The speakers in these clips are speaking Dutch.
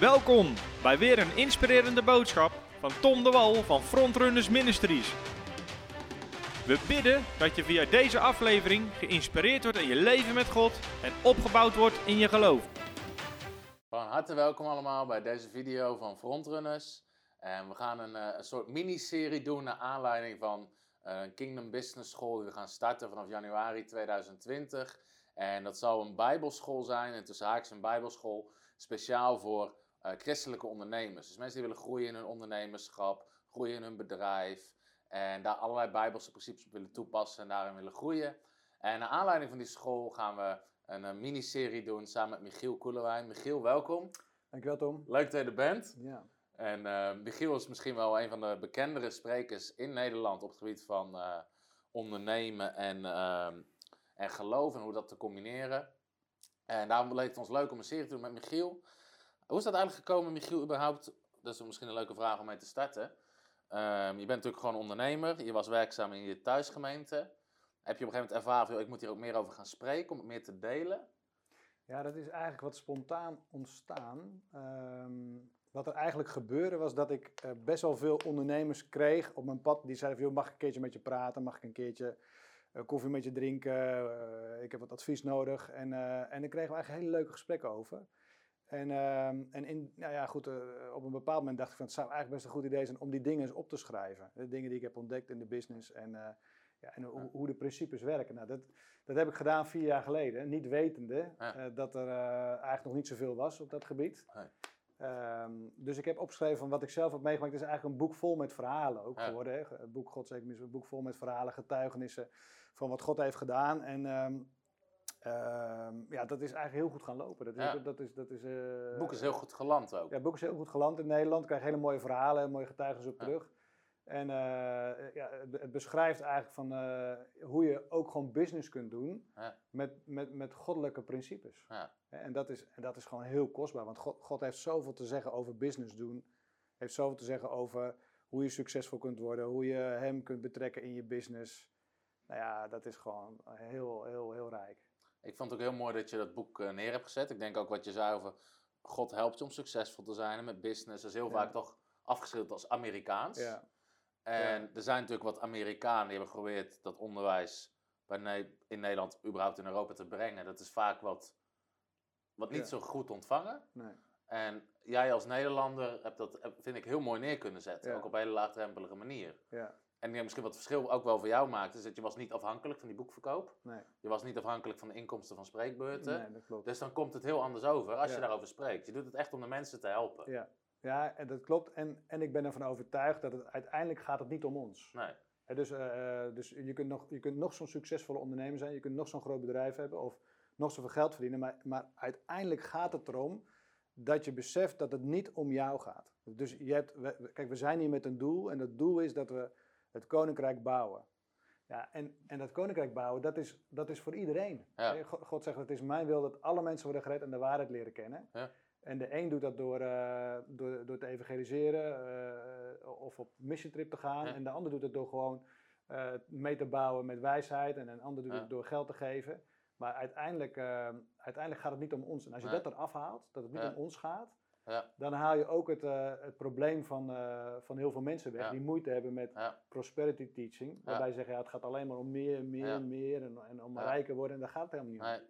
Welkom bij weer een inspirerende boodschap van Tom de Wal van Frontrunners Ministries. We bidden dat je via deze aflevering geïnspireerd wordt in je leven met God en opgebouwd wordt in je geloof. Van harte welkom allemaal bij deze video van Frontrunners. En we gaan een, eh, een soort miniserie doen naar aanleiding van eh, een Kingdom Business School die we gaan starten vanaf januari 2020. En dat zal een bijbelschool zijn, en tussen haakjes een bijbelschool, speciaal voor eh, christelijke ondernemers. Dus mensen die willen groeien in hun ondernemerschap, groeien in hun bedrijf. En daar allerlei bijbelse principes op willen toepassen en daarin willen groeien. En naar aanleiding van die school gaan we een, eh, miniserie doen samen met Michiel Koelewijn. Michiel, welkom. Dankjewel Tom. Leuk dat je er bent. Ja. En eh, Michiel is misschien wel een van de bekendere sprekers in Nederland op het gebied van ondernemen en, ehm, en geloof en hoe dat te combineren. En daarom leek het ons leuk om een serie te doen met Michiel. Hoe is dat eigenlijk gekomen, Michiel, überhaupt? Dat is misschien een leuke vraag om mee te starten. Ehm, je bent natuurlijk gewoon ondernemer. Je was werkzaam in je thuisgemeente. Heb je op een gegeven moment ervaren, "Joh, ik moet hier ook meer over gaan spreken, om het meer te delen? ja, dat is eigenlijk wat spontaan ontstaan. Ehm, wat er eigenlijk gebeurde was dat ik eh, best wel veel ondernemers kreeg op mijn pad. Die zeiden van, joh, mag ik een keertje met je praten? Mag ik een keertje eh, koffie met je drinken? Eh, ik heb wat advies nodig. En, en daar kregen we eigenlijk hele leuke gesprekken over. En, ehm, en in, nou ja, goed, eh, op een bepaald moment dacht ik van, het zou eigenlijk best een goed idee zijn om die dingen eens op te schrijven. De dingen die ik heb ontdekt in de business en, eh, ja, en hoe, hoe de principes werken. Nou, dat, dat heb ik gedaan vier jaar geleden, niet wetende Ja. eh, dat er eigenlijk nog niet zoveel was op dat gebied. Nee. Ehm, dus ik heb opgeschreven van wat ik zelf heb meegemaakt. Het is eigenlijk een boek vol met verhalen ook Ja. geworden. Hè? Het boek God een boek vol met verhalen, getuigenissen van wat God heeft gedaan. En ehm, ja, dat is eigenlijk heel goed gaan lopen. Dat is, Ja. dat is, dat is, eh, Het boek is heel goed geland ook. ja, het boek is heel goed geland in Nederland. Krijg hele mooie verhalen, mooie getuigenissen op Ja. terug. En eh, ja, het, be- het beschrijft eigenlijk van, eh, hoe je ook gewoon business kunt doen Ja. met, met, met goddelijke principes. Ja. En dat, is, en dat is gewoon heel kostbaar, want God, God heeft zoveel te zeggen over business doen. heeft zoveel te zeggen over hoe je succesvol kunt worden, hoe je hem kunt betrekken in je business. Nou ja, dat is gewoon heel, heel, heel rijk. Ik vond het ook heel mooi dat je dat boek eh, neer hebt gezet. Ik denk ook wat je zei over God helpt je om succesvol te zijn en met business. Dat is heel Ja. vaak toch afgeschilderd als Amerikaans. Ja, En Ja. er zijn natuurlijk wat Amerikanen die hebben geprobeerd dat onderwijs bij Ne- in Nederland, überhaupt in Europa te brengen. Dat is vaak wat, wat niet zo goed ontvangen. nee. En jij als Nederlander hebt dat, heb- vind ik, heel mooi neer kunnen zetten. Ook op een hele laagdrempelige manier. Ja, En ja, misschien wat het verschil ook wel voor jou maakt, is dat je was niet afhankelijk van die boekverkoop. nee. Je was niet afhankelijk van de inkomsten van spreekbeurten. Nee, dat klopt. Dus dan komt het heel anders over als je daarover spreekt. Je doet het echt om de mensen te helpen. Ja, ja en dat klopt. En, en ik ben ervan overtuigd dat het uiteindelijk gaat het niet om ons. Nee. Dus eh, eh, dus je, kunt nog, je kunt nog zo'n succesvolle ondernemer zijn, je kunt nog zo'n groot bedrijf hebben of nog zoveel geld verdienen. Maar, maar uiteindelijk gaat het erom dat je beseft dat het niet om jou gaat. Dus je hebt, we- kijk, we zijn hier met een doel en dat doel is dat we het koninkrijk bouwen. Ja, en, en dat koninkrijk bouwen, dat is, dat is voor iedereen. Ja. God, zegt, het is mijn wil dat alle mensen worden gered en de waarheid leren kennen. Ja. En de een doet dat door, eh, door, door te evangeliseren eh, of op mission trip te gaan. Ja. En de ander doet het door gewoon eh, mee te bouwen met wijsheid. En een ander doet het door geld te geven. Maar uiteindelijk, uiteindelijk gaat het niet om ons. En als je dat eraf haalt, dat het niet om ons gaat, Ja. dan haal je ook het, eh, het probleem van, eh, van heel veel mensen weg Ja. die moeite hebben met Ja. prosperity teaching. Waarbij ze zeggen, ja, het gaat alleen maar om meer, meer, meer en, en om rijker worden. En daar gaat het helemaal niet om. Nee.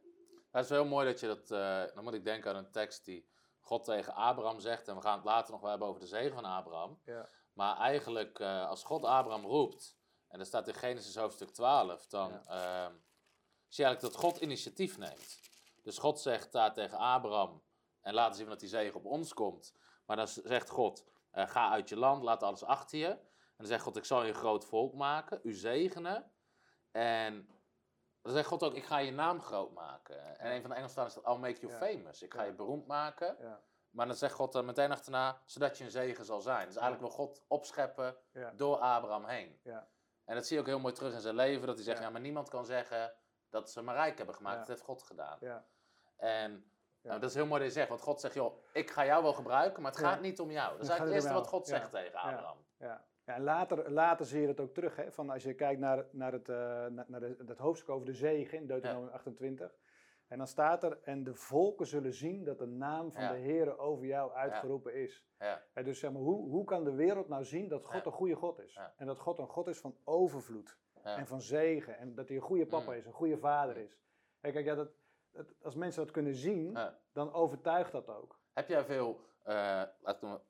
Het is wel heel mooi dat je dat. eh, dan moet ik denken aan een tekst die God tegen Abraham zegt. En we gaan het later nog wel hebben over de zegen van Abraham. Ja. Maar eigenlijk, als God Abraham roept. En dat staat in Genesis hoofdstuk 12. Dan ehm, zie je eigenlijk dat God initiatief neemt. Dus God zegt daar tegen Abraham. En laten zien dat die zegen op ons komt. Maar dan zegt God: eh, Ga uit je land, laat alles achter je. En dan zegt God: Ik zal je een groot volk maken, u zegenen. En dan zegt God ook: Ik ga je naam groot maken. En een van de Engelstanen is dat: I'll make you Ja. famous. Ik ga Ja. je beroemd maken. Ja. Maar dan zegt God er meteen achterna: Zodat je een zegen zal zijn. Dus eigenlijk wil God opscheppen door Abraham heen. Ja. En dat zie je ook heel mooi terug in zijn leven. Dat hij zegt: Ja. Maar niemand kan zeggen dat ze me rijk hebben gemaakt. Dat heeft God gedaan. Ja. En. Nou, dat is heel mooi dat je zegt. Want God zegt: Joh, ik ga jou wel gebruiken, maar het gaat niet om jou. Dat is Het eigenlijk het eerste wat. God zegt tegen. Abraham. Ja. Ja, en later, later zie je dat ook terug. Hè? Van als je kijkt naar, naar, het, eh, naar, naar de, dat hoofdstuk over de zegen in Deuteronomium 28. En dan staat er, en de volken zullen zien dat de naam van Ja. de Heer over jou uitgeroepen is. Ja. En dus zeg maar, hoe, hoe kan de wereld nou zien dat God een goede God is? En dat God een God is van overvloed en van zegen. En dat hij een goede papa Mm. is, een goede vader is. En kijk, ja, dat, als mensen dat kunnen zien, Ja. dan overtuigt dat ook. Heb jij veel eh,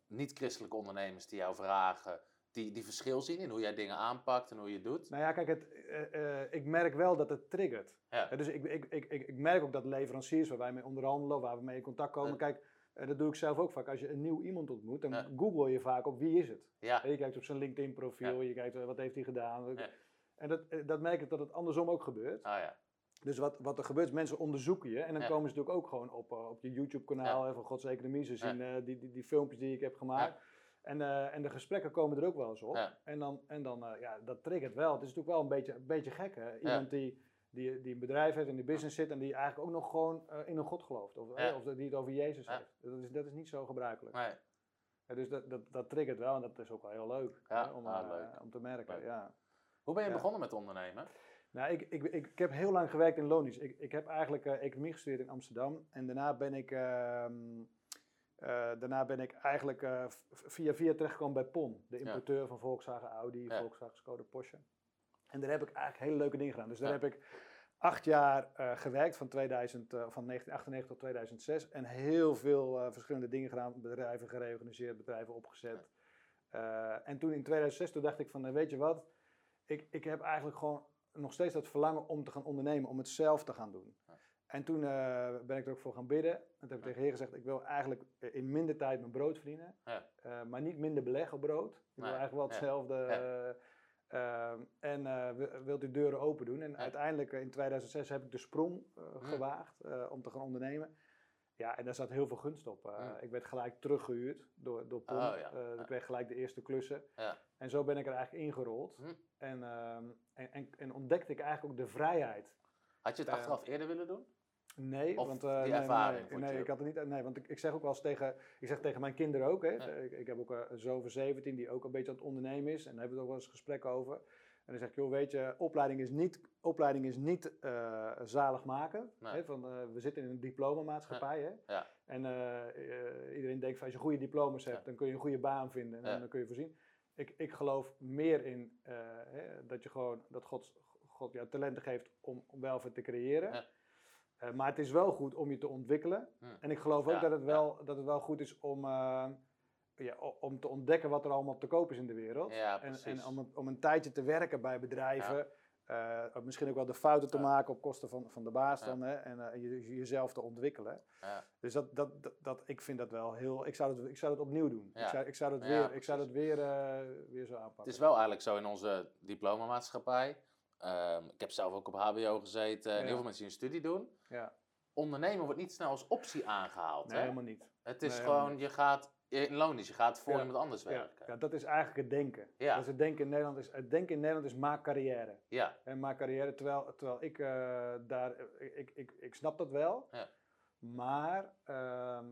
niet-christelijke ondernemers die jou vragen, die, die verschil zien in hoe jij dingen aanpakt en hoe je het doet? Nou ja, kijk, het, eh, eh, ik merk wel dat het triggert. Ja. Dus ik, ik, ik, ik, ik merk ook dat leveranciers waar wij mee onderhandelen, waar we mee in contact komen, kijk, dat doe ik zelf ook vaak. Als je een nieuw iemand ontmoet, dan google je vaak op wie is het. Je kijkt op zijn LinkedIn profiel, je kijkt wat heeft hij gedaan. Ja. En dat, dat merk ik dat het andersom ook gebeurt. ah ja. Dus wat, wat er gebeurt, mensen onderzoeken je. En dan Ja. komen ze natuurlijk ook gewoon op, eh, op je YouTube-kanaal hè, van Gods Economie. Ze Ja. zien eh, die, die, die filmpjes die ik heb gemaakt. En, eh, en de gesprekken komen er ook wel eens op. Ja. En dan, en dan ja, dat triggert wel. Het is natuurlijk wel een beetje, een beetje gek, hè? Iemand die, die, die een bedrijf heeft en die business zit en die eigenlijk ook nog gewoon in een God gelooft. Of, Ja. of die het over Jezus Ja. heeft. Dat is, dat is niet zo gebruikelijk. Nee. Ja, dus dat, dat, dat triggert wel en dat is ook wel heel leuk Ja, hè, om, leuk. om te merken. Leuk. Ja. Hoe ben je Ja. begonnen met ondernemen? Nou, ik, ik, ik, ik heb heel lang gewerkt in loondienst. Ik, ik heb eigenlijk eh, economie gestudeerd in Amsterdam. En daarna ben ik, ehm, eh, daarna ben ik eigenlijk eh, via via terechtgekomen bij PON. De importeur van Volkswagen, Audi, Ja. Volkswagen, Skoda, Porsche. En daar heb ik eigenlijk hele leuke dingen gedaan. Dus daar Ja. heb ik acht jaar gewerkt, van, 2000, eh, van 1998 tot 2006. En heel veel verschillende dingen gedaan. Bedrijven gereorganiseerd, bedrijven opgezet. En toen in 2006, toen dacht ik van, weet je wat? Ik, ik heb eigenlijk gewoon nog steeds dat verlangen om te gaan ondernemen, om het zelf te gaan doen. Ja. En toen eh, ben ik er ook voor gaan bidden. En toen heb ik tegen Heer gezegd, ik wil eigenlijk in minder tijd mijn brood verdienen. Ja. Eh, maar niet minder beleggen op brood. Ik wil eigenlijk wel hetzelfde. eh, ehm, en wi- wilt u deuren open doen. En uiteindelijk in 2006 heb ik de sprong Ja. gewaagd om te gaan ondernemen. Ja, en daar zat heel veel gunst op. Eh, Ja. Ik werd gelijk teruggehuurd door, door PON. Oh, ja. Eh, Ja. Ik kreeg gelijk de eerste klussen. Ja. En zo ben ik er eigenlijk ingerold. Hm. En, ehm, en, en, en ontdekte ik eigenlijk ook de vrijheid. Had je het Eh, achteraf eerder willen doen? Nee, Of want die nee, ervaring nee, ik had het niet. Nee, want ik, ik zeg ook wel eens tegen, ik zeg tegen mijn kinderen ook. Hè, ik, ik heb ook een zoon van 17 die ook een beetje aan het ondernemen is. En daar hebben we het ook wel eens gesprekken over. En dan zeg ik, joh, weet je, opleiding is niet, opleiding is niet eh, zalig maken. Nee. Hè, van, eh, we zitten in een diplomamaatschappij. Hè? Ja. En eh, iedereen denkt van als je goede diploma's hebt, Ja. dan kun je een goede baan vinden en Ja. dan kun je voorzien. Ik, ik geloof meer in hè, dat je gewoon dat God, God jou talenten geeft om, om welvaart te creëren. Ja. Maar het is wel goed om je te ontwikkelen. En ik geloof ook Ja, dat, het wel, dat het wel goed is om, ja, om te ontdekken wat er allemaal te koop is in de wereld. Ja, en en om, een- om een tijdje te werken bij bedrijven. eh, misschien ook wel de fouten te maken op kosten van, van de baas dan. Hè, en eh, je, jezelf te ontwikkelen. Ja. Dus dat, dat, dat, dat- ik vind dat wel heel. Ik zou het, ik zou het opnieuw doen. Ik, zou, ik zou het Ja, weer, ik zou het weer, eh, weer zo aanpakken. Het is wel eigenlijk zo in onze diplomamaatschappij. Ehm ik heb zelf ook op HBO gezeten. En heel veel mensen die een studie doen. Ja, Ondernemen wordt niet snel als optie aangehaald. nee, hè? helemaal niet. Het is Nee, gewoon, je gaat in loondienst, je gaat voor Ja. iemand anders werken. ja, dat is eigenlijk het denken. Ja. Dat is het denken in Nederland is, het denken in Nederland is maak carrière. Ja, En maak carrière, terwijl, terwijl ik eh, daar, ik, ik, ik, ik snap dat wel. Ja. Maar ehm,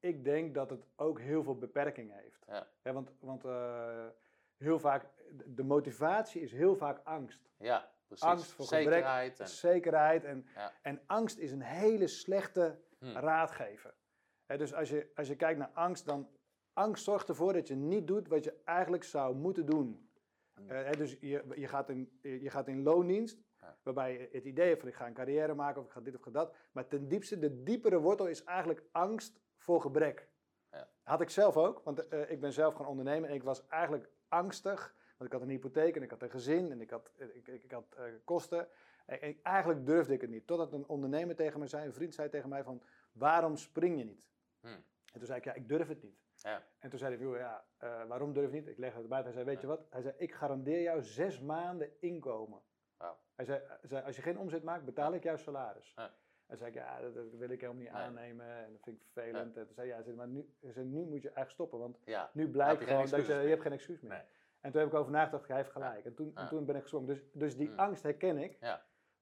ik denk dat het ook heel veel beperking heeft. Ja. want want eh, heel vaak, de- motivatie is heel vaak angst. ja, precies. Angst voor gebrek, Zekerheid. En, Zekerheid en, Ja. en angst is een hele slechte Hm. raadgever. Dus als je, als je kijkt naar angst, dan angst zorgt ervoor dat je niet doet wat je eigenlijk zou moeten doen. Hm. Eh, dus je, je, gaat in, je gaat in loondienst, Ja. waarbij je het idee hebt van ik ga een carrière maken of ik ga dit of ik ga dat. Maar ten diepste, de diepere wortel is eigenlijk angst voor gebrek. Ja. Had ik zelf ook, want eh, ik ben zelf gaan ondernemen en ik was eigenlijk angstig. Want ik had een hypotheek en ik had een gezin en ik had, eh, ik, ik, ik had kosten. En, en eigenlijk durfde ik het niet. Totdat een ondernemer tegen me zei, een vriend zei tegen mij van, waarom spring je niet? Hm. En toen zei ik, ja, ik durf het niet. Ja. En toen zei hij, joh, ja, eh, waarom durf je niet? Ik leg het erbij. Hij zei, weet Ja. je wat? Hij zei, ik garandeer jou zes maanden inkomen. Hij zei, hij zei, als je geen omzet maakt, betaal ik jouw salaris. Ja. En zei ik, ja, dat, dat wil ik helemaal niet Nee. aannemen. En dat vind ik vervelend. En toen zei hij, ja, maar nu, zei, nu moet je eigenlijk stoppen. Want nu blijkt gewoon dat je, je hebt geen excuus meer. Nee. En toen heb ik over nagedacht, hij heeft gelijk. En, toen, en toen ben ik gezwongen. Dus, dus die Mm. angst herken ik.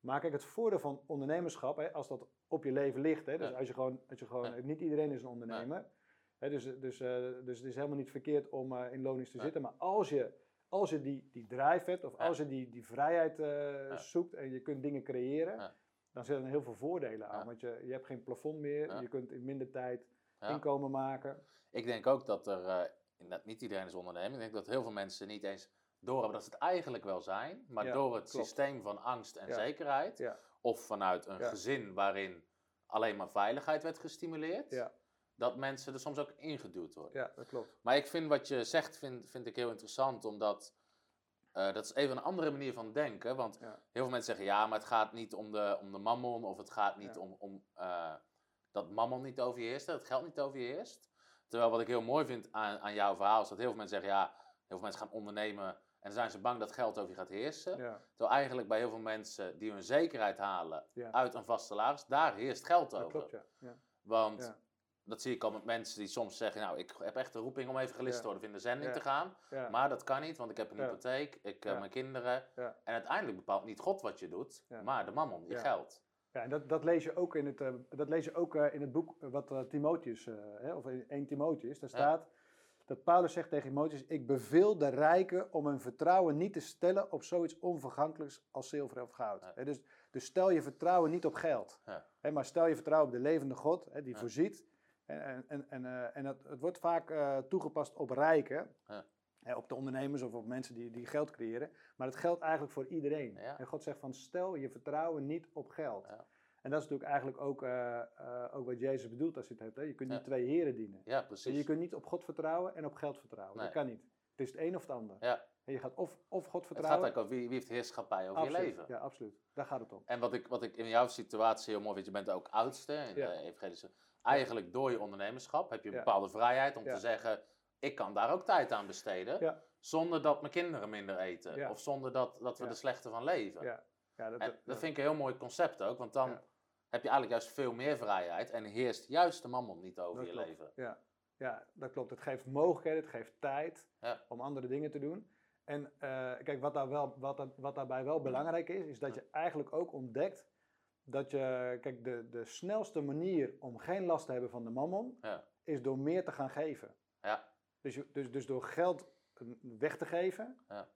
Maar kijk, het voordeel van ondernemerschap, hè, als dat op je leven ligt, hè, dus als je gewoon, als je gewoon niet iedereen is een ondernemer. Hè, dus, dus, eh, dus het is helemaal niet verkeerd om eh, in loondienst te zitten. Maar als je, als je die, die drive hebt, of als je die, die vrijheid eh, zoekt en je kunt dingen creëren, dan zitten er heel veel voordelen aan. Want je, je hebt geen plafond meer, je kunt in minder tijd inkomen maken. Ik denk ook dat er, inderdaad, niet iedereen is ondernemer, ik denk dat heel veel mensen niet eens doorhebben dat ze het eigenlijk wel zijn, maar Ja, door het klopt. systeem van angst en Ja. zekerheid, Ja. of vanuit een gezin waarin alleen maar veiligheid werd gestimuleerd, Ja, dat mensen er soms ook ingeduwd worden. ja dat klopt. Maar ik vind wat je zegt, vind, vind ik heel interessant, omdat eh, dat is even een andere manier van denken. Want heel veel mensen zeggen, ja, maar het gaat niet om de, om de mammon, of het gaat niet om, om eh, dat mammon niet over je heerst, dat het geld niet over je heerst. Terwijl wat ik heel mooi vind aan, aan jouw verhaal, is dat heel veel mensen zeggen, ja, heel veel mensen gaan ondernemen en dan zijn ze bang dat geld over je gaat heersen. Ja, Terwijl eigenlijk bij heel veel mensen die hun zekerheid halen Ja. uit een vast salaris, daar heerst geld dat over. klopt, ja. ja. Want dat zie ik al met mensen die soms zeggen, nou, ik heb echt de roeping om even gelist Ja. te worden, of in de zending te gaan. Maar dat kan niet, want ik heb een hypotheek, ik heb Ja. mijn kinderen. En uiteindelijk bepaalt niet God wat je doet, maar de mammon, je geld. Ja, en dat, dat lees je ook in het, eh, dat lees je ook, eh, in het boek eh, wat eh, Timotheus, eh, hè, of in 1 Timotheus, daar staat dat Paulus zegt tegen Timotheus, ik beveel de rijken om hun vertrouwen niet te stellen op zoiets onvergankelijks als zilver of goud. Ja. Dus, dus stel je vertrouwen niet op geld, Ja. maar stel je vertrouwen op de levende God, die Ja. voorziet. En, en, en, en, eh, en het, het wordt vaak eh, toegepast op rijken, op de ondernemers of op mensen die, die geld creëren. Maar het geldt eigenlijk voor iedereen. En God zegt van stel je vertrouwen niet op geld. Ja. En dat is natuurlijk eigenlijk ook, eh, eh, ook wat Jezus bedoelt als je het hebt. Hè? Je kunt niet Ja. twee heren dienen. Ja, En precies. je kunt niet op God vertrouwen en op geld vertrouwen. Nee. Dat kan niet. Het is het een of het ander. Ja. En je gaat of, of God Het gaat vertrouwen. eigenlijk over wie, wie heeft heerschappij over absoluut. je leven. Ja, absoluut. Daar gaat het om. En wat ik, wat ik in jouw situatie heel mooi vind, je bent ook oudste in Ja. de evangelische. Eigenlijk door je ondernemerschap heb je een Ja. bepaalde vrijheid om Ja. te zeggen, ik kan daar ook tijd aan besteden. Ja. Zonder dat mijn kinderen minder eten. Ja. Of zonder dat, dat we Ja. er slechter van leven. Ja. Dat, En dat vind ik een heel mooi concept ook, want dan Ja. heb je eigenlijk juist veel meer vrijheid en heerst juist de mammon niet over Dat je klopt. leven. Ja. ja, dat klopt. Het geeft mogelijkheden, het geeft tijd Ja. om andere dingen te doen. En eh, kijk, wat, daar wel, wat, dat- wat daarbij wel belangrijk is, is dat je eigenlijk ook ontdekt dat je, kijk, de, de snelste manier om geen last te hebben van de mammon, Ja. is door meer te gaan geven. Ja. Dus, dus, dus door geld eh, weg te geven, Ja.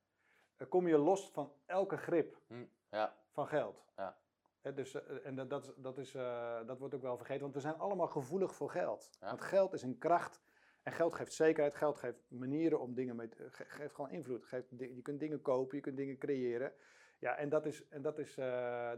eh, kom je los van elke grip Hm, ja, van geld. Ja. Dus, eh, en dat, dat, dat, is, eh, dat wordt ook wel vergeten, want we zijn allemaal gevoelig voor geld. Ja. Want geld is een kracht en geld geeft zekerheid, geld geeft manieren om dingen mee te, ge- geeft gewoon invloed. Geeft, je kunt dingen kopen, je kunt dingen creëren. Ja, en dat is, en dat is eh,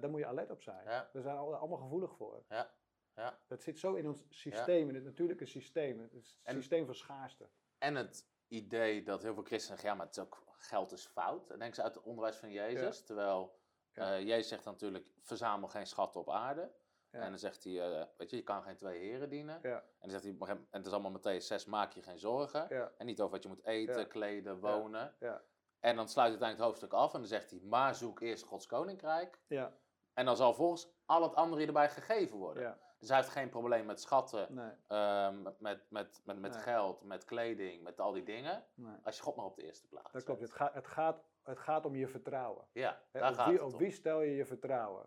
daar moet je alert op zijn. Ja. Daar zijn we alle- allemaal gevoelig voor. ja, ja. Dat zit zo in ons systeem, in het natuurlijke systeem, het En- systeem van schaarste. En het idee dat heel veel christenen zeggen, ja, maar het is ook, geld is fout. Dat denken ze uit het onderwijs van Jezus. Terwijl Ja. eh, Jezus zegt natuurlijk, verzamel geen schatten op aarde. Ja. En dan zegt hij, eh, weet je, je kan geen twee heren dienen. Ja, En dan zegt hij, en het is allemaal Matthäus 6, maak je geen zorgen. ja, En niet over wat je moet eten, kleden, wonen. ja, En dan sluit uiteindelijk het hoofdstuk af en dan zegt hij, maar zoek eerst Gods koninkrijk. ja, En dan zal volgens al het andere erbij gegeven worden. Dus hij heeft geen probleem met schatten, nee, ehm, met, met, met, met, met Nee. geld, met kleding, met al die dingen. nee. Als je God maar op de eerste plaats Dat klopt. Het, gaat het, gaat, het gaat om je vertrouwen. Ja, op, gaat wie, het op om. wie stel je je vertrouwen?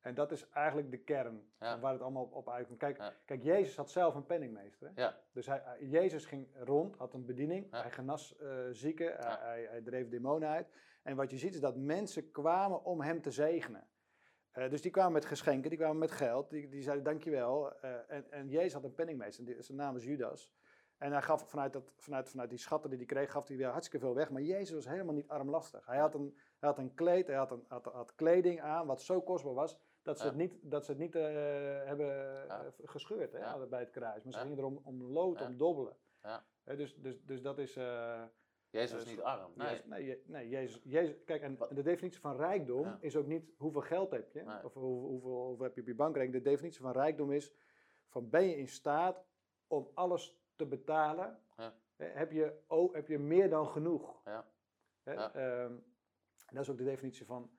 En dat is eigenlijk de kern Ja. waar het allemaal op, op uitkomt. Kijk, Ja. kijk, Jezus had zelf een penningmeester. Hè? Ja, Dus hij, Jezus ging rond, had een bediening, hij genas eh, zieken, hij, hij, hij dreef demonen uit. En wat je ziet is dat mensen kwamen om hem te zegenen. Eh, dus die kwamen met geschenken, die kwamen met geld, die, die zeiden dankjewel. Eh en, en Jezus had een penningmeester, die, zijn naam is Judas. En hij gaf vanuit, dat, vanuit, vanuit die schatten die hij kreeg, gaf hij weer hartstikke veel weg. Maar Jezus was helemaal niet armlastig. Hij had een, hij had een kleed, hij had, een, had, had kleding aan, wat zo kostbaar was, dat ze Ja. het niet, dat ze het niet eh, hebben Ja. eh, gescheurd hè, Ja. bij het kruis. Maar ze gingen erom om lood, om dobbelen. Ja. Hè, dus, dus, dus dat is... eh, Jezus was niet arm. Nee. Jezus- nee, nee Jezus, Jezus, kijk, en de definitie van rijkdom Ja. is ook niet hoeveel geld heb je, Nee. of hoeveel, hoeveel, hoeveel heb je op je bankrekening. De definitie van rijkdom is van ben je in staat om alles te betalen, Ja. heb, je, oh, heb je meer dan genoeg. Ja. Hè, ehm, dat is ook de definitie van,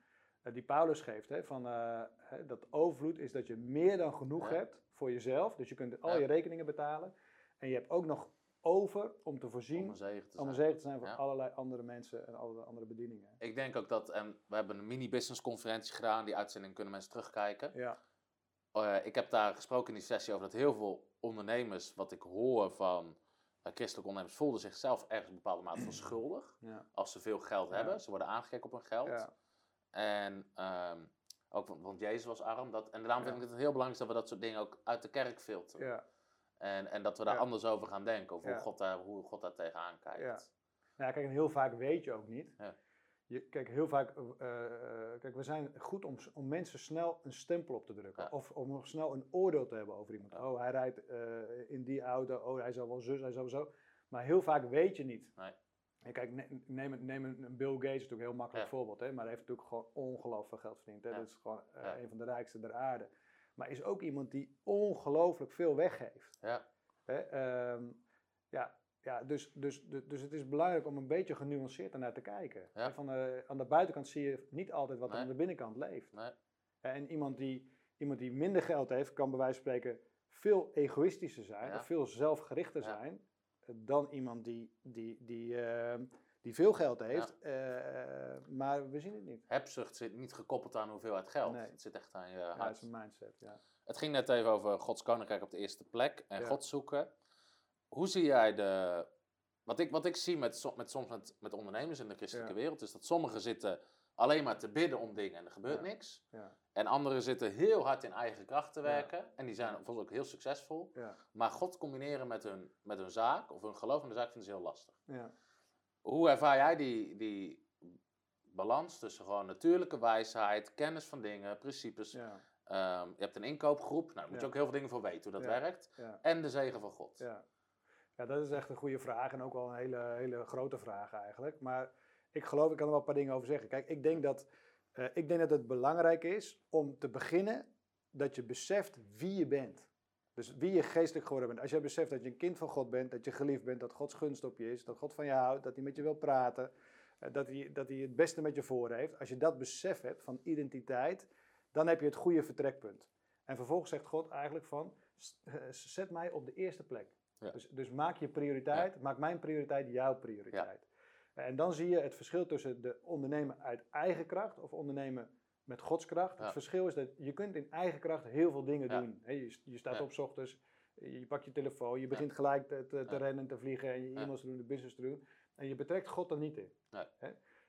eh, die Paulus geeft, hè, van, eh, hè, dat overvloed is dat je meer dan genoeg hebt voor jezelf, dus je kunt al je rekeningen betalen en je hebt ook nog over om te voorzien Om een zegen te zijn. zegen te zijn voor Ja. allerlei andere mensen en alle andere bedieningen. Ik denk ook dat, en we hebben een mini-business conferentie gedaan, die uitzending kunnen mensen terugkijken. Ja, Eh, ik heb daar gesproken in die sessie over dat heel veel ondernemers, wat ik hoor van eh, christelijke ondernemers, voelden zichzelf ergens een bepaalde mate van schuldig. ja, Als ze veel geld Ja. hebben, ze worden aangekeken op hun geld. ja, En ehm, Ook, want, want Jezus was arm. Dat, en daarom vind ik het heel belangrijk dat we dat soort dingen ook uit de kerk filteren. Ja. En, en dat we daar anders over gaan denken. Of Ja. hoe, God daar, hoe God daar tegenaan kijkt. Ja. Nou, kijk, en heel vaak weet je ook niet. Je, kijk, heel vaak, eh, eh, kijk, we zijn goed om, om mensen snel een stempel op te drukken. Ja. Of om nog snel een oordeel te hebben over iemand. Ja. Oh, hij rijdt eh, in die auto. Oh, hij zal wel zus, hij zal zo. Maar heel vaak weet je niet. Nee. En kijk, ne- neem, een- neem een een Bill Gates, is natuurlijk een heel makkelijk Ja. voorbeeld. Hè? Maar hij heeft natuurlijk gewoon ongelooflijk veel geld verdiend. Hè? Dat is gewoon een van de rijkste der aarde. Maar is ook iemand die ongelooflijk veel weggeeft. Ja. Hè? Ehm, ja, ja dus, dus, dus, dus het is belangrijk om een beetje genuanceerd ernaar te kijken. Ja. Van de, aan de buitenkant zie je niet altijd wat er aan de binnenkant leeft. Nee. En iemand die, iemand die minder geld heeft, kan bij wijze van spreken veel egoïstischer zijn, Ja. of veel zelfgerichter zijn, eh, dan iemand die, die, die, ehm, die veel geld heeft, eh, maar we zien het niet. Hebzucht zit niet gekoppeld aan hoeveelheid geld. Nee. Het zit echt aan je Ja, hart. is een mindset. Ja. Het ging net even over Gods koninkrijk op de eerste plek en. God zoeken. Hoe zie jij de. Wat ik, wat ik zie met, met, soms met, met ondernemers in de christelijke Ja. wereld, is dat sommigen zitten alleen maar te bidden om dingen en er gebeurt Ja. niks. Ja. En anderen zitten heel hard in eigen kracht te werken. En die zijn volgens ook heel succesvol. Ja. Maar God combineren met hun, met hun zaak of hun geloof in de zaak vinden ze heel lastig. Ja. Hoe ervaar jij die, die balans tussen gewoon natuurlijke wijsheid, kennis van dingen, principes? Ja. Ehm, je hebt een inkoopgroep, nou, daar moet je Ja. ook heel veel dingen voor weten hoe dat Ja. werkt. En de zegen van God. Ja. dat is echt een goede vraag en ook wel een hele, hele grote vraag eigenlijk. Maar ik geloof, ik kan er wel een paar dingen over zeggen. Kijk, ik denk dat, eh, ik denk dat het belangrijk is om te beginnen dat je beseft wie je bent. Dus wie je geestelijk geworden bent. Als je beseft dat je een kind van God bent, dat je geliefd bent, dat Gods gunst op je is, dat God van je houdt, dat hij met je wil praten, eh, dat hij, dat hij het beste met je voor heeft. Als je dat besef hebt van identiteit, dan heb je het goede vertrekpunt. En vervolgens zegt God eigenlijk van, eh, zet mij op de eerste plek. Ja. Dus, dus maak je prioriteit, maak mijn prioriteit jouw prioriteit. En dan zie je het verschil tussen de ondernemen uit eigen kracht of ondernemen met Gods kracht. Ja. Het verschil is dat je kunt in eigen kracht heel veel dingen Ja. doen. Je, je staat Ja. op 's ochtends, je pakt je telefoon, je begint gelijk te, te, te Ja. rennen, te vliegen en je Ja. e-mails te doen, de business te doen. En je betrekt God er niet in.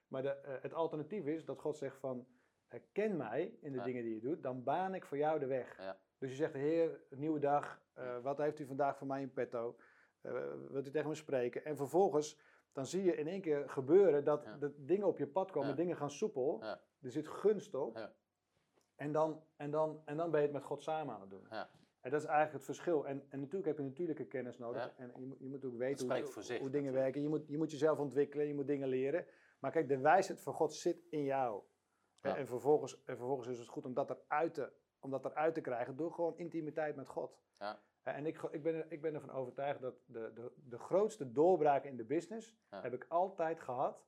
Maar de, eh, het alternatief is dat God zegt van, eh, ken mij in de Ja. dingen die je doet, dan baan ik voor jou de weg. Dus je zegt, Heer, nieuwe dag, eh, wat heeft u vandaag voor mij in petto? Eh, wilt u tegen me spreken? En vervolgens, dan zie je in één keer gebeuren dat Ja. de dingen op je pad komen, Ja. dingen gaan soepel. Ja. Er zit gunst op. Ja. En, dan, en, dan, en dan ben je het met God samen aan het doen. Ja. En dat is eigenlijk het verschil. En, en natuurlijk heb je natuurlijke kennis nodig. En je moet, je moet ook weten hoe, voor zich hoe dingen natuurlijk. werken. Je moet, je moet jezelf ontwikkelen, je moet dingen leren. Maar kijk, de wijsheid van God zit in jou. Ja. En, vervolgens, en vervolgens is het goed om dat eruit te, om dat eruit te krijgen door gewoon intimiteit met God. Ja. En ik, ik, ben, ik ben ervan overtuigd dat de, de, de grootste doorbraak in de business Ja. heb ik altijd gehad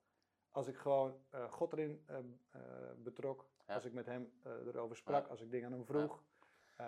als ik gewoon eh, God erin eh, eh, betrok. Ja. Als ik met hem eh, erover sprak, als ik dingen aan hem vroeg. Eh,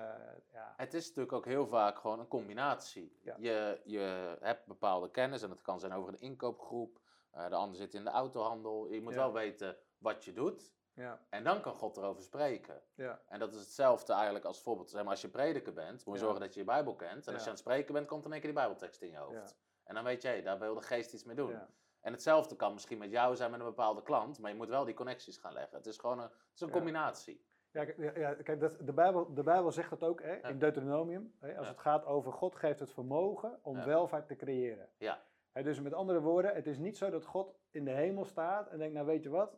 ja. Het is natuurlijk ook heel vaak gewoon een combinatie. Je, je hebt bepaalde kennis en dat kan zijn over een inkoopgroep. eh, de ander zit in de autohandel. Je moet wel weten wat je doet. Ja, En dan kan God erover spreken. ja, En dat is hetzelfde eigenlijk als voorbeeld. Zeg maar, als je prediker bent, moet je Ja. zorgen dat je je Bijbel kent. En als je aan het spreken bent, komt in één keer die Bijbeltekst in je hoofd. En dan weet je, hé, daar wil de geest iets mee doen. En hetzelfde kan misschien met jou zijn met een bepaalde klant, maar je moet wel die connecties gaan leggen. Het is gewoon een, het is een combinatie. Ja, ja, kijk, dat, de, Bijbel, de Bijbel zegt dat ook hè, in Deuteronomium. Hè, als het gaat over God geeft het vermogen om welvaart te creëren. Ja. Hè, dus met andere woorden, het is niet zo dat God in de hemel staat en denkt, nou weet je wat,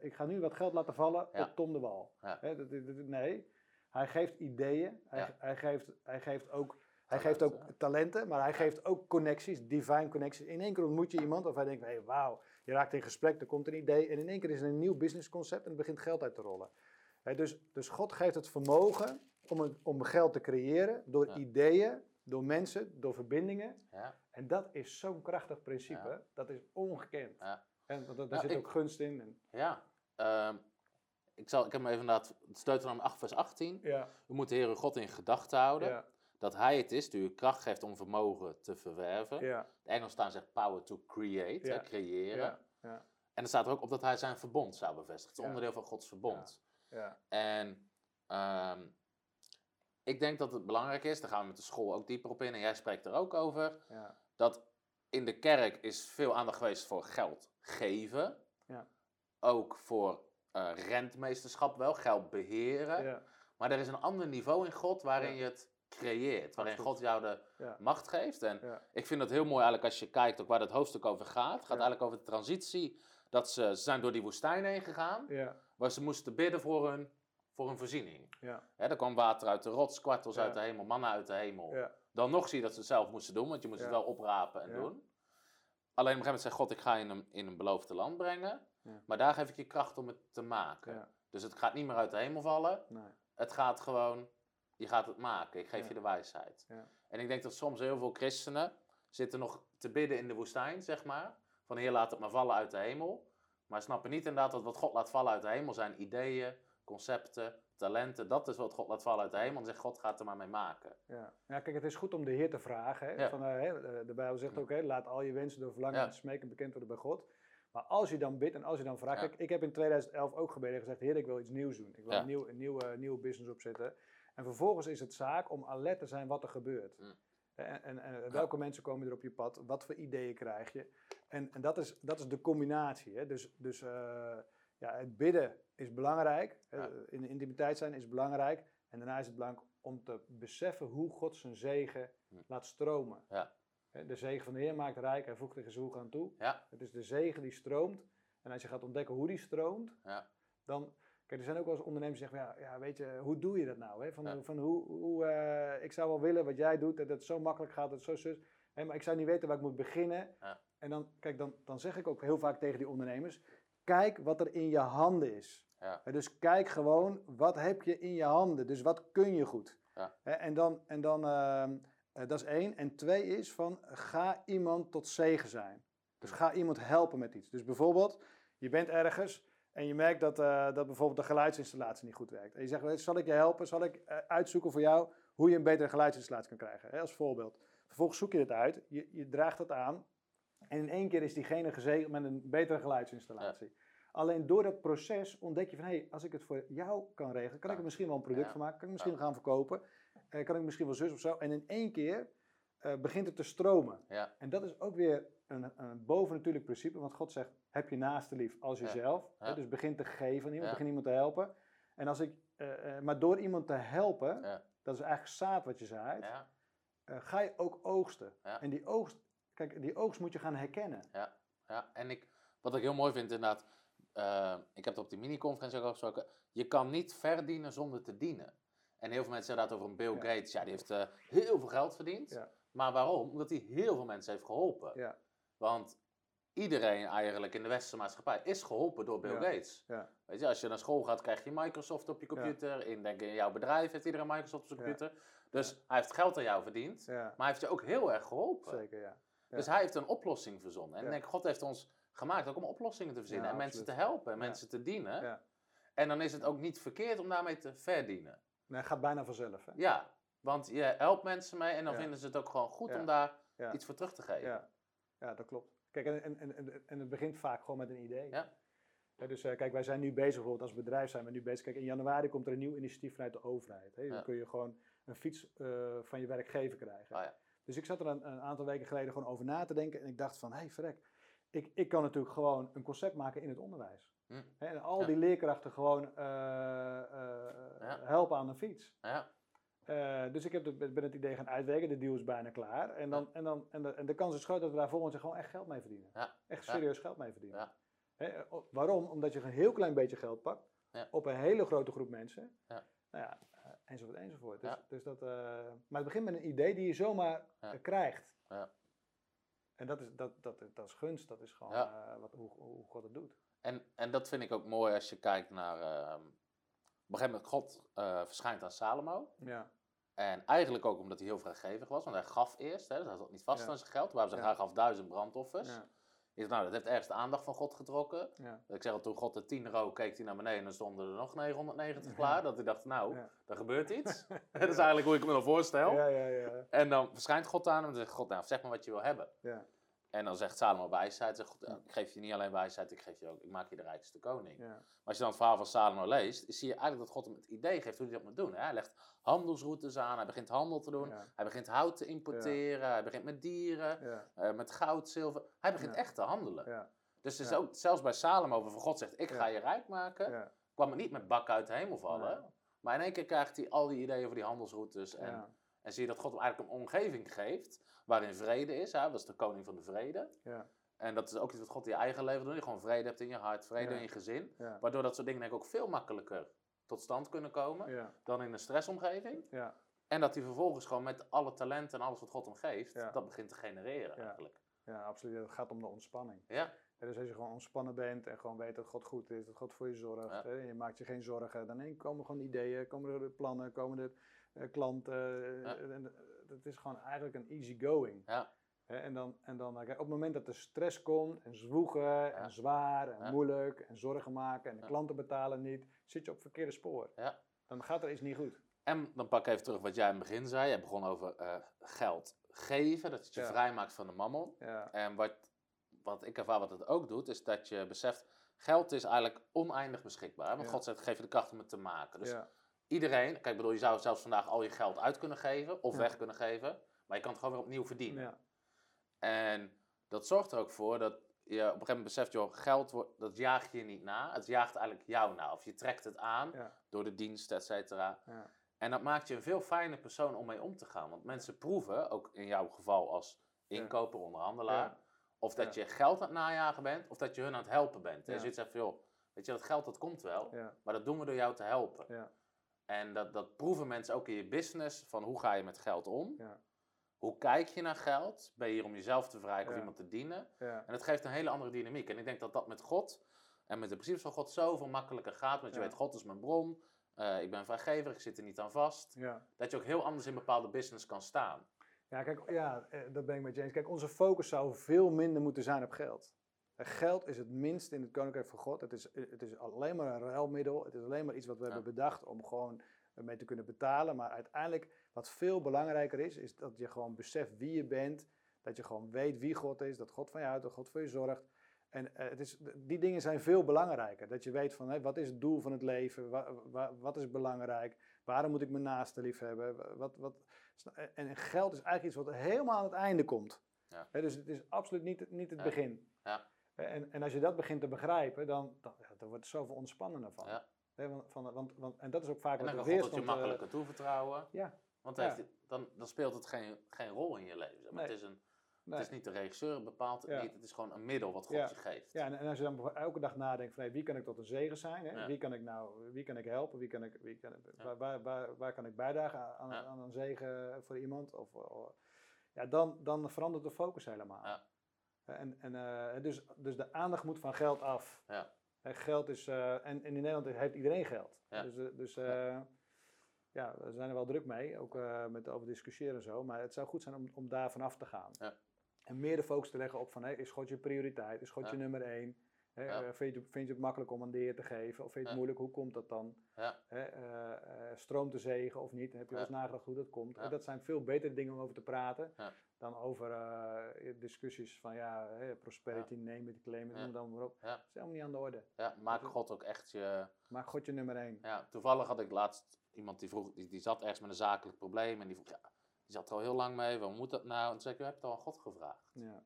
ik ga nu wat geld laten vallen op Tom de Wal. Dat, dat- nee, hij geeft ideeën, hij, hij, geeft, hij geeft ook... Hij Talenten. geeft ook talenten, maar hij geeft ook connecties, divine connecties. In één keer ontmoet je iemand of hij denkt, hey, wauw, je raakt in gesprek, er komt een idee. En in één keer is er een nieuw businessconcept en er begint geld uit te rollen. Dus, dus God geeft het vermogen om, om geld te creëren door Ja. ideeën, door mensen, door verbindingen. Ja. En dat is zo'n krachtig principe, Ja. dat is ongekend. Ja. En daar Nou, zit ik- ook gunst in. En, Ja. Ehm, ik, zal, ik heb hem even inderdaad, het Deuteronomium 8 vers 18. ja, U moet de Heer uw God in gedachten houden. ja, Dat Hij het is die u kracht geeft om vermogen te verwerven. ja, De Engels staan zegt power to create, Ja. hè, creëren. ja, ja, En er staat er ook op dat hij zijn verbond zou bevestigen. Het is Ja. onderdeel van Gods verbond. ja, En ehm, ik denk dat het belangrijk is, daar gaan we met de school ook dieper op in, en jij spreekt er ook over, ja, dat in de kerk is veel aandacht geweest voor geld geven. Ja. Ook voor eh, rentmeesterschap wel, geld beheren. Ja, Maar er is een ander niveau in God waarin je het creëert. Waarin. God jou de macht geeft. En ik vind dat heel mooi eigenlijk als je kijkt ook waar het hoofdstuk over gaat. Het gaat eigenlijk over de transitie. Dat ze, ze zijn door die woestijn heen gegaan. ja, Waar ze moesten bidden voor hun, voor hun voorziening. ja, Hè, er kwam water uit de rots, kwartels uit de hemel, manna uit de hemel. ja, Dan nog zie je dat ze het zelf moesten doen, want je moest het wel oprapen en doen. Alleen op een gegeven moment zei God, ik ga je in een, in een beloofde land brengen. Maar daar geef ik je kracht om het te maken. Dus het gaat niet meer uit de hemel vallen. nee, Het gaat gewoon, je gaat het maken. Ik geef je de wijsheid. Ja. En ik denk dat soms heel veel christenen zitten nog te bidden in de woestijn, zeg maar. Van Heer, laat het maar vallen uit de hemel. Maar snappen niet inderdaad dat wat God laat vallen uit de hemel zijn ideeën, concepten, talenten. Dat is wat God laat vallen uit de hemel. En zegt God gaat er maar mee maken. ja. Ja, kijk, het is goed om de Heer te vragen. Hè? Ja. Van, eh, hè, de Bijbel zegt ook, hè, laat al je wensen door verlangen en smeken bekend worden bij God. Maar als je dan bidt en als je dan vraagt... Kijk, ik heb in 2011 ook gebeden en gezegd, Heer, ik wil iets nieuws doen. Ik wil een, nieuw, een nieuwe, nieuwe business opzetten. En vervolgens is het zaak om alert te zijn wat er gebeurt. Mm. En, en, en welke mensen komen er op je pad? Wat voor ideeën krijg je? En, en dat, is, dat is de combinatie. Hè? Dus, dus eh, ja, het bidden is belangrijk. Ja. In de intimiteit zijn is belangrijk. En daarna is het belangrijk om te beseffen hoe God zijn zegen Hm. laat stromen. Ja. De zegen van de Heer maakt rijk. Hij voegt zijn hoek aan toe. Ja. Het is de zegen die stroomt. En als je gaat ontdekken hoe die stroomt, Ja. dan... Kijk, er zijn ook wel eens ondernemers die zeggen, ja, ja, weet je, hoe doe je dat nou? Hè? Van, Ja. van hoe, hoe, eh, ik zou wel willen wat jij doet, dat het zo makkelijk gaat, dat het zo zus. Hè, maar ik zou niet weten waar ik moet beginnen. Ja. En dan, kijk, dan, dan zeg ik ook heel vaak tegen die ondernemers, kijk wat er in je handen is. Ja. Dus kijk gewoon, wat heb je in je handen? Dus wat kun je goed? Ja. En dan, en dan ehm, eh, dat is één. En twee is van, ga iemand tot zegen zijn. Dus ga iemand helpen met iets. Dus bijvoorbeeld, je bent ergens en je merkt dat, eh, dat bijvoorbeeld de geluidsinstallatie niet goed werkt. En je zegt, zal ik je helpen? Zal ik eh, uitzoeken voor jou hoe je een betere geluidsinstallatie kan krijgen? Hè, als voorbeeld. Vervolgens zoek je het uit, je, je draagt het aan. En in één keer is diegene gezegend met een betere geluidsinstallatie. Alleen door dat proces ontdek je van, hé, hey, als ik het voor jou kan regelen, kan ik er misschien wel een product Ja. van maken, kan ik misschien gaan verkopen, eh, kan ik misschien wel zus of zo. En in één keer eh, begint het te stromen. En dat is ook weer een, een bovennatuurlijk principe, want God zegt, heb je naaste lief als jezelf. Hè, dus begin te geven aan iemand, begin iemand te helpen. En als ik, eh, maar door iemand te helpen, dat is eigenlijk zaad wat je zaait, Ja. ga je ook oogsten. En die oogst, kijk, die oogst moet je gaan herkennen. Ja, en ik, wat ik heel mooi vind inderdaad, eh, ik heb het op die mini-conferentie ook al gesproken, je kan niet verdienen zonder te dienen. En heel veel mensen zeggen dat over een Bill Ja. Gates, ja die heeft eh, heel veel geld verdiend. Ja. Maar waarom? Omdat hij heel veel mensen heeft geholpen. Ja. Want iedereen eigenlijk in de westerse maatschappij is geholpen door Bill Ja. Gates. Ja. Weet je, als je naar school gaat, krijg je Microsoft op je computer. In, denk, in jouw bedrijf heeft iedereen Microsoft op zijn Ja. computer. Dus hij heeft geld aan jou verdiend, Ja, maar hij heeft je ook heel erg geholpen. zeker, ja. Dus hij heeft een oplossing verzonnen. En ik denk, God heeft ons gemaakt ook om oplossingen te verzinnen. En mensen te helpen en mensen te dienen. Ja. En dan is het ook niet verkeerd om daarmee te verdienen. Nee, het gaat bijna vanzelf. Hè? Ja, want je helpt mensen mee en dan vinden ze het ook gewoon goed om daar iets voor terug te geven. Ja, ja dat klopt. Kijk, en, en, en, en- het begint vaak gewoon met een idee. Ja. Dus eh, kijk, wij zijn nu bezig, bijvoorbeeld als bedrijf zijn we nu bezig. Kijk, in januari komt er een nieuw initiatief vanuit de overheid. Hè. Dan Ja. kun je gewoon een fiets eh, van je werkgever krijgen. Ah, ja. Dus ik zat er een, een aantal weken geleden gewoon over na te denken. En ik dacht van, hé hey, verrek, ik, ik kan natuurlijk gewoon een concept maken in het onderwijs. Hm. En al Ja. die leerkrachten gewoon eh, eh, Ja. helpen aan een fiets. Ja. Eh, dus ik heb het, ben het idee gaan uitwerken, de deal is bijna klaar. En, dan, en, dan, en, de, en de kans is groot dat we daar volgend jaar gewoon echt geld mee verdienen. Ja. Echt serieus geld mee verdienen. Ja. Hè, o- waarom? Omdat je een heel klein beetje geld pakt op een hele grote groep mensen. Ja. Nou ja, enzovoort, enzovoort. Dus, Ja. dus dat, eh, maar het begint met een idee die je zomaar Ja. eh, krijgt. Ja. En dat is, dat, dat, dat is gunst, dat is gewoon eh, wat, hoe, hoe God het doet. En, en dat vind ik ook mooi als je kijkt naar... ehm, op een gegeven moment, God verschijnt aan Salomo. Ja, En eigenlijk ook omdat hij heel vrijgevig was, want hij gaf eerst, hè, dus hij zat niet vast aan zijn geld. Waar ze graag gaf duizend brandoffers. Is, nou, dat heeft ergens de aandacht van God getrokken. ja. Ik zeg al, toen God de 10 rook, keek hij naar beneden en dan stonden er nog 990 Ja. klaar. Dat hij dacht, nou, Ja. er gebeurt iets. dat is eigenlijk hoe ik me dan voorstel. Ja, ja, ja. En dan verschijnt God aan hem en zegt God, nou, zeg maar wat je wil hebben. En dan zegt Salomo wijsheid. Zegt ik geef je niet alleen wijsheid, ik, geef je ook, ik maak je de rijkste koning. ja. Maar als je dan het verhaal van Salomo leest, zie je eigenlijk dat God hem het idee geeft hoe hij dat moet doen. hè. Hij legt handelsroutes aan, hij begint handel te doen, Ja. hij begint hout te importeren, hij begint met dieren, eh, met goud, zilver. Hij begint echt te handelen. Dus is ook zelfs bij Salomo, waarvan God zegt, ik ga je rijk maken, kwam het niet met bakken uit de hemel vallen. Maar in één keer krijgt hij al die ideeën over die handelsroutes. En, en zie je dat God hem eigenlijk een omgeving geeft waarin vrede is. Hij was de koning van de vrede. ja, En dat is ook iets wat God in je eigen leven doet. Je gewoon vrede hebt in je hart, vrede Ja. in je gezin. ja, Waardoor dat soort dingen denk ik ook veel makkelijker tot stand kunnen komen dan in een stressomgeving. ja, En dat hij vervolgens gewoon met alle talenten en alles wat God hem geeft, dat begint te genereren Ja. eigenlijk. ja, absoluut. Het gaat om de ontspanning. Ja, Ja, dus als je gewoon ontspannen bent en gewoon weet dat God goed is, dat God voor je zorgt, Ja. hè, en je maakt je geen zorgen, dan eh, komen gewoon ideeën, komen er plannen, komen er eh, klanten. eh, Ja. en, het is gewoon eigenlijk een easy going. Ja. En dan, en dan kijk, op het moment dat er stress komt en zwoegen en zwaar en Ja. moeilijk en zorgen maken en de klanten betalen niet, zit je op het verkeerde spoor. Ja. Dan gaat er iets niet goed. En dan pak ik even terug wat jij in het begin zei. Je begon over eh, geld geven, dat het je vrijmaakt van de mammon. Ja, En wat, wat ik ervaar wat het ook doet, is dat je beseft, geld is eigenlijk oneindig beschikbaar. Want. God zegt, geef je de kracht om het te maken. Dus ja, iedereen, kijk, bedoel, je zou zelfs vandaag al je geld uit kunnen geven of Ja. weg kunnen geven. Maar je kan het gewoon weer opnieuw verdienen. ja, En dat zorgt er ook voor dat je op een gegeven moment beseft, joh, geld wordt, dat jaagt je niet na. Het jaagt eigenlijk jou na. Of je trekt het aan ja, door de dienst, et cetera. ja, En dat maakt je een veel fijner persoon om mee om te gaan. Want mensen proeven, ook in jouw geval als inkoper, onderhandelaar, of dat je geld aan het najagen bent, of dat je hun aan het helpen bent. En Ja. je zegt van, joh, weet je, dat geld dat komt wel, maar dat doen we door jou te helpen. En dat, dat proeven mensen ook in je business, van hoe ga je met geld om? ja, Hoe kijk je naar geld? Ben je hier om jezelf te verrijken of iemand te dienen? ja, En dat geeft een hele andere dynamiek. En ik denk dat dat met God en met de principes van God zoveel makkelijker gaat. Want je weet, God is mijn bron, eh, ik ben vrijgever, ik zit er niet aan vast. ja. Dat je ook heel anders in bepaalde business kan staan. Ja, kijk, ja, eh, dat ben ik met James. Kijk, onze focus zou veel minder moeten zijn op geld. Geld is het minst in het koninkrijk van God. Het is, het is alleen maar een ruilmiddel. Het is alleen maar iets wat we Ja. hebben bedacht om gewoon mee te kunnen betalen. Maar uiteindelijk, wat veel belangrijker is, is dat je gewoon beseft wie je bent. Dat je gewoon weet wie God is. Dat God van je houdt, dat God voor je zorgt. En eh, het is, die dingen zijn veel belangrijker. Dat je weet van wat is het doel van het leven? Wa- wa- wat is belangrijk? Waarom moet ik mijn naaste lief hebben? Wat, wat, en geld is eigenlijk iets wat helemaal aan het einde komt. Ja. Dus het is absoluut niet, het- niet het Ja. begin. Ja. En, en als je dat begint te begrijpen, dan, dan, wordt het zoveel ontspannender van. Ja. Want, van want, want, en dat is ook vaak En wat de het je weerstand... eh, makkelijker toevertrouwen. ja, Want dan, Ja. dan, dan speelt het geen, geen rol in je leven. zeg Maar Nee. het, is een, nee. het is niet de regisseur bepaalt het Ja. niet. Het is gewoon een middel wat God Ja. je geeft. Ja, en, en als je dan elke dag nadenkt van hey, wie kan ik tot een zegen zijn? Hè? Ja. Wie kan ik nou, wie kan ik helpen? Wie kan ik, wie kan, waar, waar, waar, waar kan ik bijdragen aan, aan een zegen voor iemand? Of, of- ja, dan, dan verandert de focus helemaal. Ja. En, en, eh, dus, dus de aandacht moet van geld af. Ja. Geld is, eh, en, en in Nederland heeft iedereen geld. Ja. Dus, eh, dus eh, ja, we zijn er wel druk mee, ook eh, met over discussiëren en zo. Maar het zou goed zijn om, om daar vanaf te gaan. Ja. En meer de focus te leggen op van, is God je prioriteit? Is God je nummer één? Hè, Ja. eh, vind, je, het- vind je het makkelijk om een de Heer te geven? Of vind je het moeilijk? Hoe komt dat dan? Ja. Hè, eh, eh, stroomt de zegen of niet? Heb je wel eens nagedacht hoe dat komt? Dat zijn veel betere dingen om over te praten dan over discussies van ja, hè, prosperity, claim Ja. noem het dan maar op. Ja. Dat is helemaal niet aan de orde. Ja, maak God ook echt je... Maak God je nummer één. Ja, toevallig had ik laatst iemand die vroeg, die, die zat ergens met een zakelijk probleem en die vroeg, ja, die zat er al heel lang mee, waarom moet dat nou? En toen zei ik, heb je het al aan God gevraagd? Ja.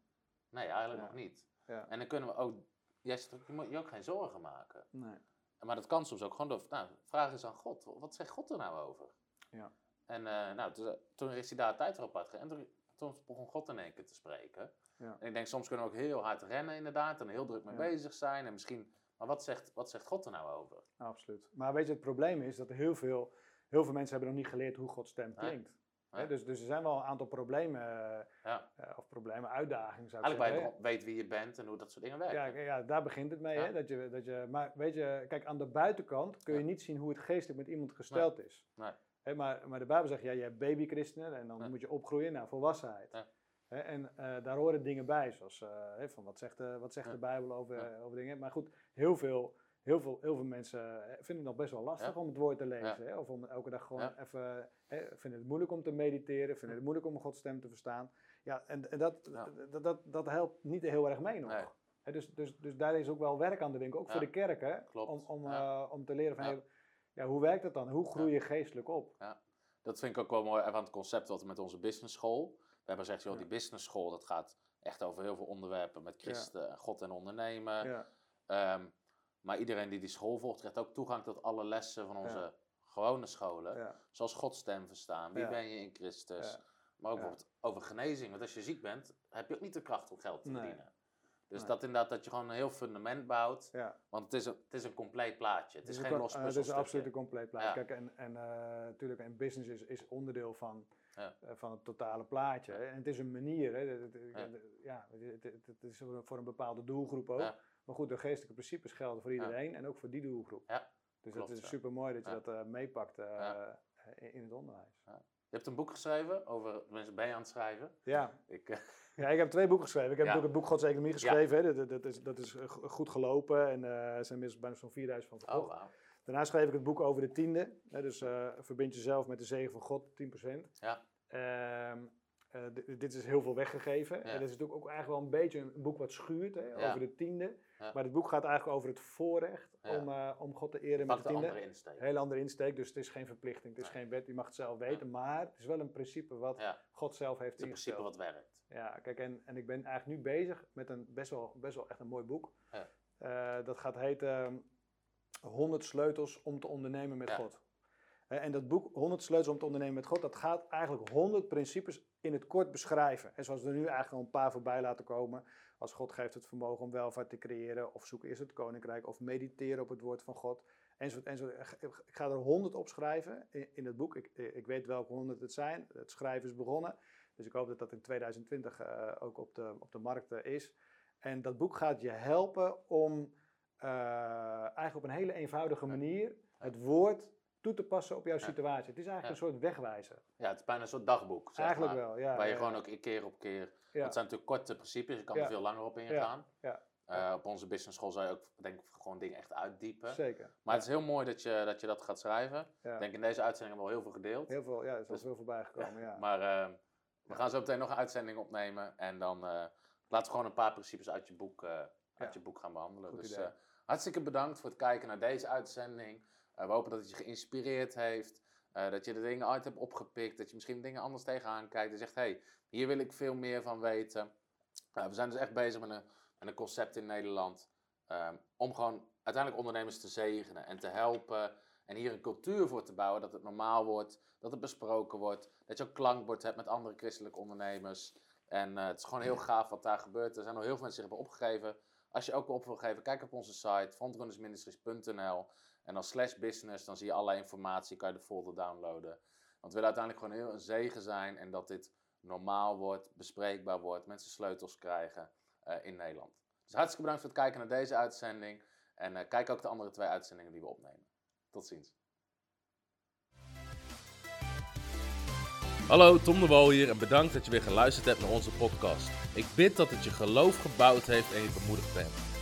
Nee, eigenlijk Ja. nog niet. Ja. En dan kunnen we ook, jij je moet je ook geen zorgen maken. Nee. Maar dat kan soms ook gewoon door, nou, vraag eens aan God, wat zegt God er nou over? Ja. En eh, nou, toen, toen is hij daar tijd voor apart en toen, toen begon God in één keer te spreken. Ja. En ik denk, soms kunnen we ook heel hard rennen inderdaad en heel druk mee Ja. bezig zijn en misschien, maar wat zegt, wat zegt God er nou over? Absoluut. Maar weet je, het probleem is dat heel veel, heel veel mensen hebben nog niet geleerd hoe Gods stem klinkt. Dus, dus er zijn wel een aantal problemen, eh, Ja. eh, of problemen, uitdagingen zou ik Eigenlijk waar je zeggen. weet wie je bent en hoe dat soort dingen werken. Ja, ja, daar begint het mee. Hè? Dat je, dat je, maar weet je, kijk, aan de buitenkant kun je niet zien hoe het geestelijk met iemand gesteld is. Nee. Hè, maar, maar de Bijbel zegt, ja, je hebt babychristenen en dan moet je opgroeien naar volwassenheid. Hè, en eh, daar horen dingen bij, zoals van wat zegt, de, wat zegt de Bijbel over, over dingen. Maar goed, heel veel, heel veel, heel veel mensen eh, vinden het nog best wel lastig Ja. om het woord te lezen. Hè? Of om elke dag gewoon Ja. even, hè, vinden het moeilijk om te mediteren, vinden het moeilijk om Gods stem te verstaan. Ja, en, en dat, Ja. dat, dat, dat helpt niet heel erg mee nog. Nee. Hè, dus, dus, dus daar is ook wel werk aan de winkel, ook Ja, voor de kerken, klopt. om, om, Ja. eh, om te leren van, Ja. hey, ja, hoe werkt het dan? Hoe groei je geestelijk op? Dat vind ik ook wel mooi aan het concept wat we met onze business school. We hebben gezegd, joh, Ja. die business school, dat gaat echt over heel veel onderwerpen met Christen, God en ondernemen. Ja, Ehm, maar iedereen die die school volgt, krijgt ook toegang tot alle lessen van onze Ja. gewone scholen. ja, Zoals Gods stem verstaan, wie Ja. ben je in Christus. Maar ook bijvoorbeeld over genezing. Want als je ziek bent, heb je ook niet de kracht om geld te Nee. verdienen. Dus Nee. dat inderdaad, dat je gewoon een heel fundament bouwt. Want het is een, het is een compleet plaatje. Het is een geen los eh, Het is puzzelstukje. absoluut een compleet plaatje. Kijk, en, en eh, natuurlijk, en business is, is onderdeel van, Ja. eh, van het totale plaatje. En het is een manier, hè. Ja. het, is voor een- voor een bepaalde doelgroep ook. Ja. Maar goed, de geestelijke principes gelden voor iedereen en ook voor die doelgroep. Ja, Dus klopt, dat is super mooi dat je dat eh, meepakt eh, Ja. in, het onderwijs. Je hebt een boek geschreven over, mensen je aan het schrijven? Ja. Ik, eh, ja, ik heb twee boeken geschreven. Ik heb Ja. natuurlijk het boek Gods Economie geschreven. Hè. Dat, dat, is, dat is eh, go- goed gelopen en eh, er zijn inmiddels bijna zo'n 4000 van verkocht. oh, wauw. Daarna schreef ik het boek over de tiende. Hè, dus eh, verbind jezelf met de zegen van God, 10%. Ja. Ehm, eh, di- dit is heel veel weggegeven. En dat is natuurlijk ook eigenlijk wel een beetje een boek wat schuurt hè, Ja. over de tiende. Ja. Maar het boek gaat eigenlijk over het voorrecht om, eh, om God te eren met de de tiende. andere insteek. Hele andere insteek, dus het is geen verplichting, het is geen wet, je mag het zelf weten. Maar het is wel een principe wat het God zelf heeft is een principe ingesteld. wat werkt. Ja, kijk, en, en ik ben eigenlijk nu bezig met een best wel, best wel echt een mooi boek. Ja. Eh, dat gaat heten 100 sleutels om te ondernemen met. God. En dat boek 100 sleutels om te ondernemen met God, dat gaat eigenlijk 100 principes in het kort beschrijven. En zoals we er nu eigenlijk al een paar voorbij laten komen. Als God geeft het vermogen om welvaart te creëren, of zoek eerst het koninkrijk, of mediteren op het woord van God. Enzovoort, enzovoort. Ik ga er 100 opschrijven in, in het boek. Ik, ik weet welke 100 het zijn. Het schrijven is begonnen. Dus ik hoop dat dat in 2020 eh, ook op de, op de markt eh, is. En dat boek gaat je helpen om eh, eigenlijk op een hele eenvoudige manier het woord toe te passen op jouw situatie. Het is eigenlijk een soort wegwijzer. Ja, het is bijna een soort dagboek, zeg eigenlijk maar. wel, ja. waar je gewoon ook keer op keer... Het zijn natuurlijk korte principes, je kan er veel langer op ingaan. ja. Eh, op onze business school zou je ook denk ik, gewoon dingen echt uitdiepen. Zeker. Maar het is heel mooi dat je dat, je dat gaat schrijven. Ik denk in deze uitzending hebben we al heel veel gedeeld. Heel veel, ja, er is al Dus- veel voorbij gekomen. Ja. Maar eh, we gaan zo meteen nog een uitzending opnemen. En dan eh, laten we gewoon een paar principes uit je boek, uit je boek gaan behandelen. Goed dus idee. hartstikke bedankt voor het kijken naar deze uitzending. Eh, we hopen dat het je geïnspireerd heeft. eh, dat je de dingen uit hebt opgepikt. Dat je misschien dingen anders tegenaan kijkt. En zegt, hé, hey, hier wil ik veel meer van weten. Eh, we zijn dus echt bezig met een, met een concept in Nederland. ehm, om gewoon uiteindelijk ondernemers te zegenen en te helpen. En hier een cultuur voor te bouwen. Dat het normaal wordt. Dat het besproken wordt. Dat je ook klankbord hebt met andere christelijke ondernemers. En het is gewoon heel gaaf wat daar gebeurt. Er zijn al heel veel mensen zich hebben opgegeven. Als je ook op wil geven, kijk op onze site frontrunnersministries.nl en dan slash business, dan zie je alle informatie, kan je de folder downloaden. Want we willen uiteindelijk gewoon heel een zegen zijn en dat dit normaal wordt, bespreekbaar wordt, mensen sleutels krijgen eh, in Nederland. Dus hartstikke bedankt voor het kijken naar deze uitzending en eh, kijk ook de andere twee uitzendingen die we opnemen. Tot ziens. Hallo, Tom de Wol hier en bedankt dat je weer geluisterd hebt naar onze podcast. Ik bid dat het je geloof gebouwd heeft en je bemoedigd bent.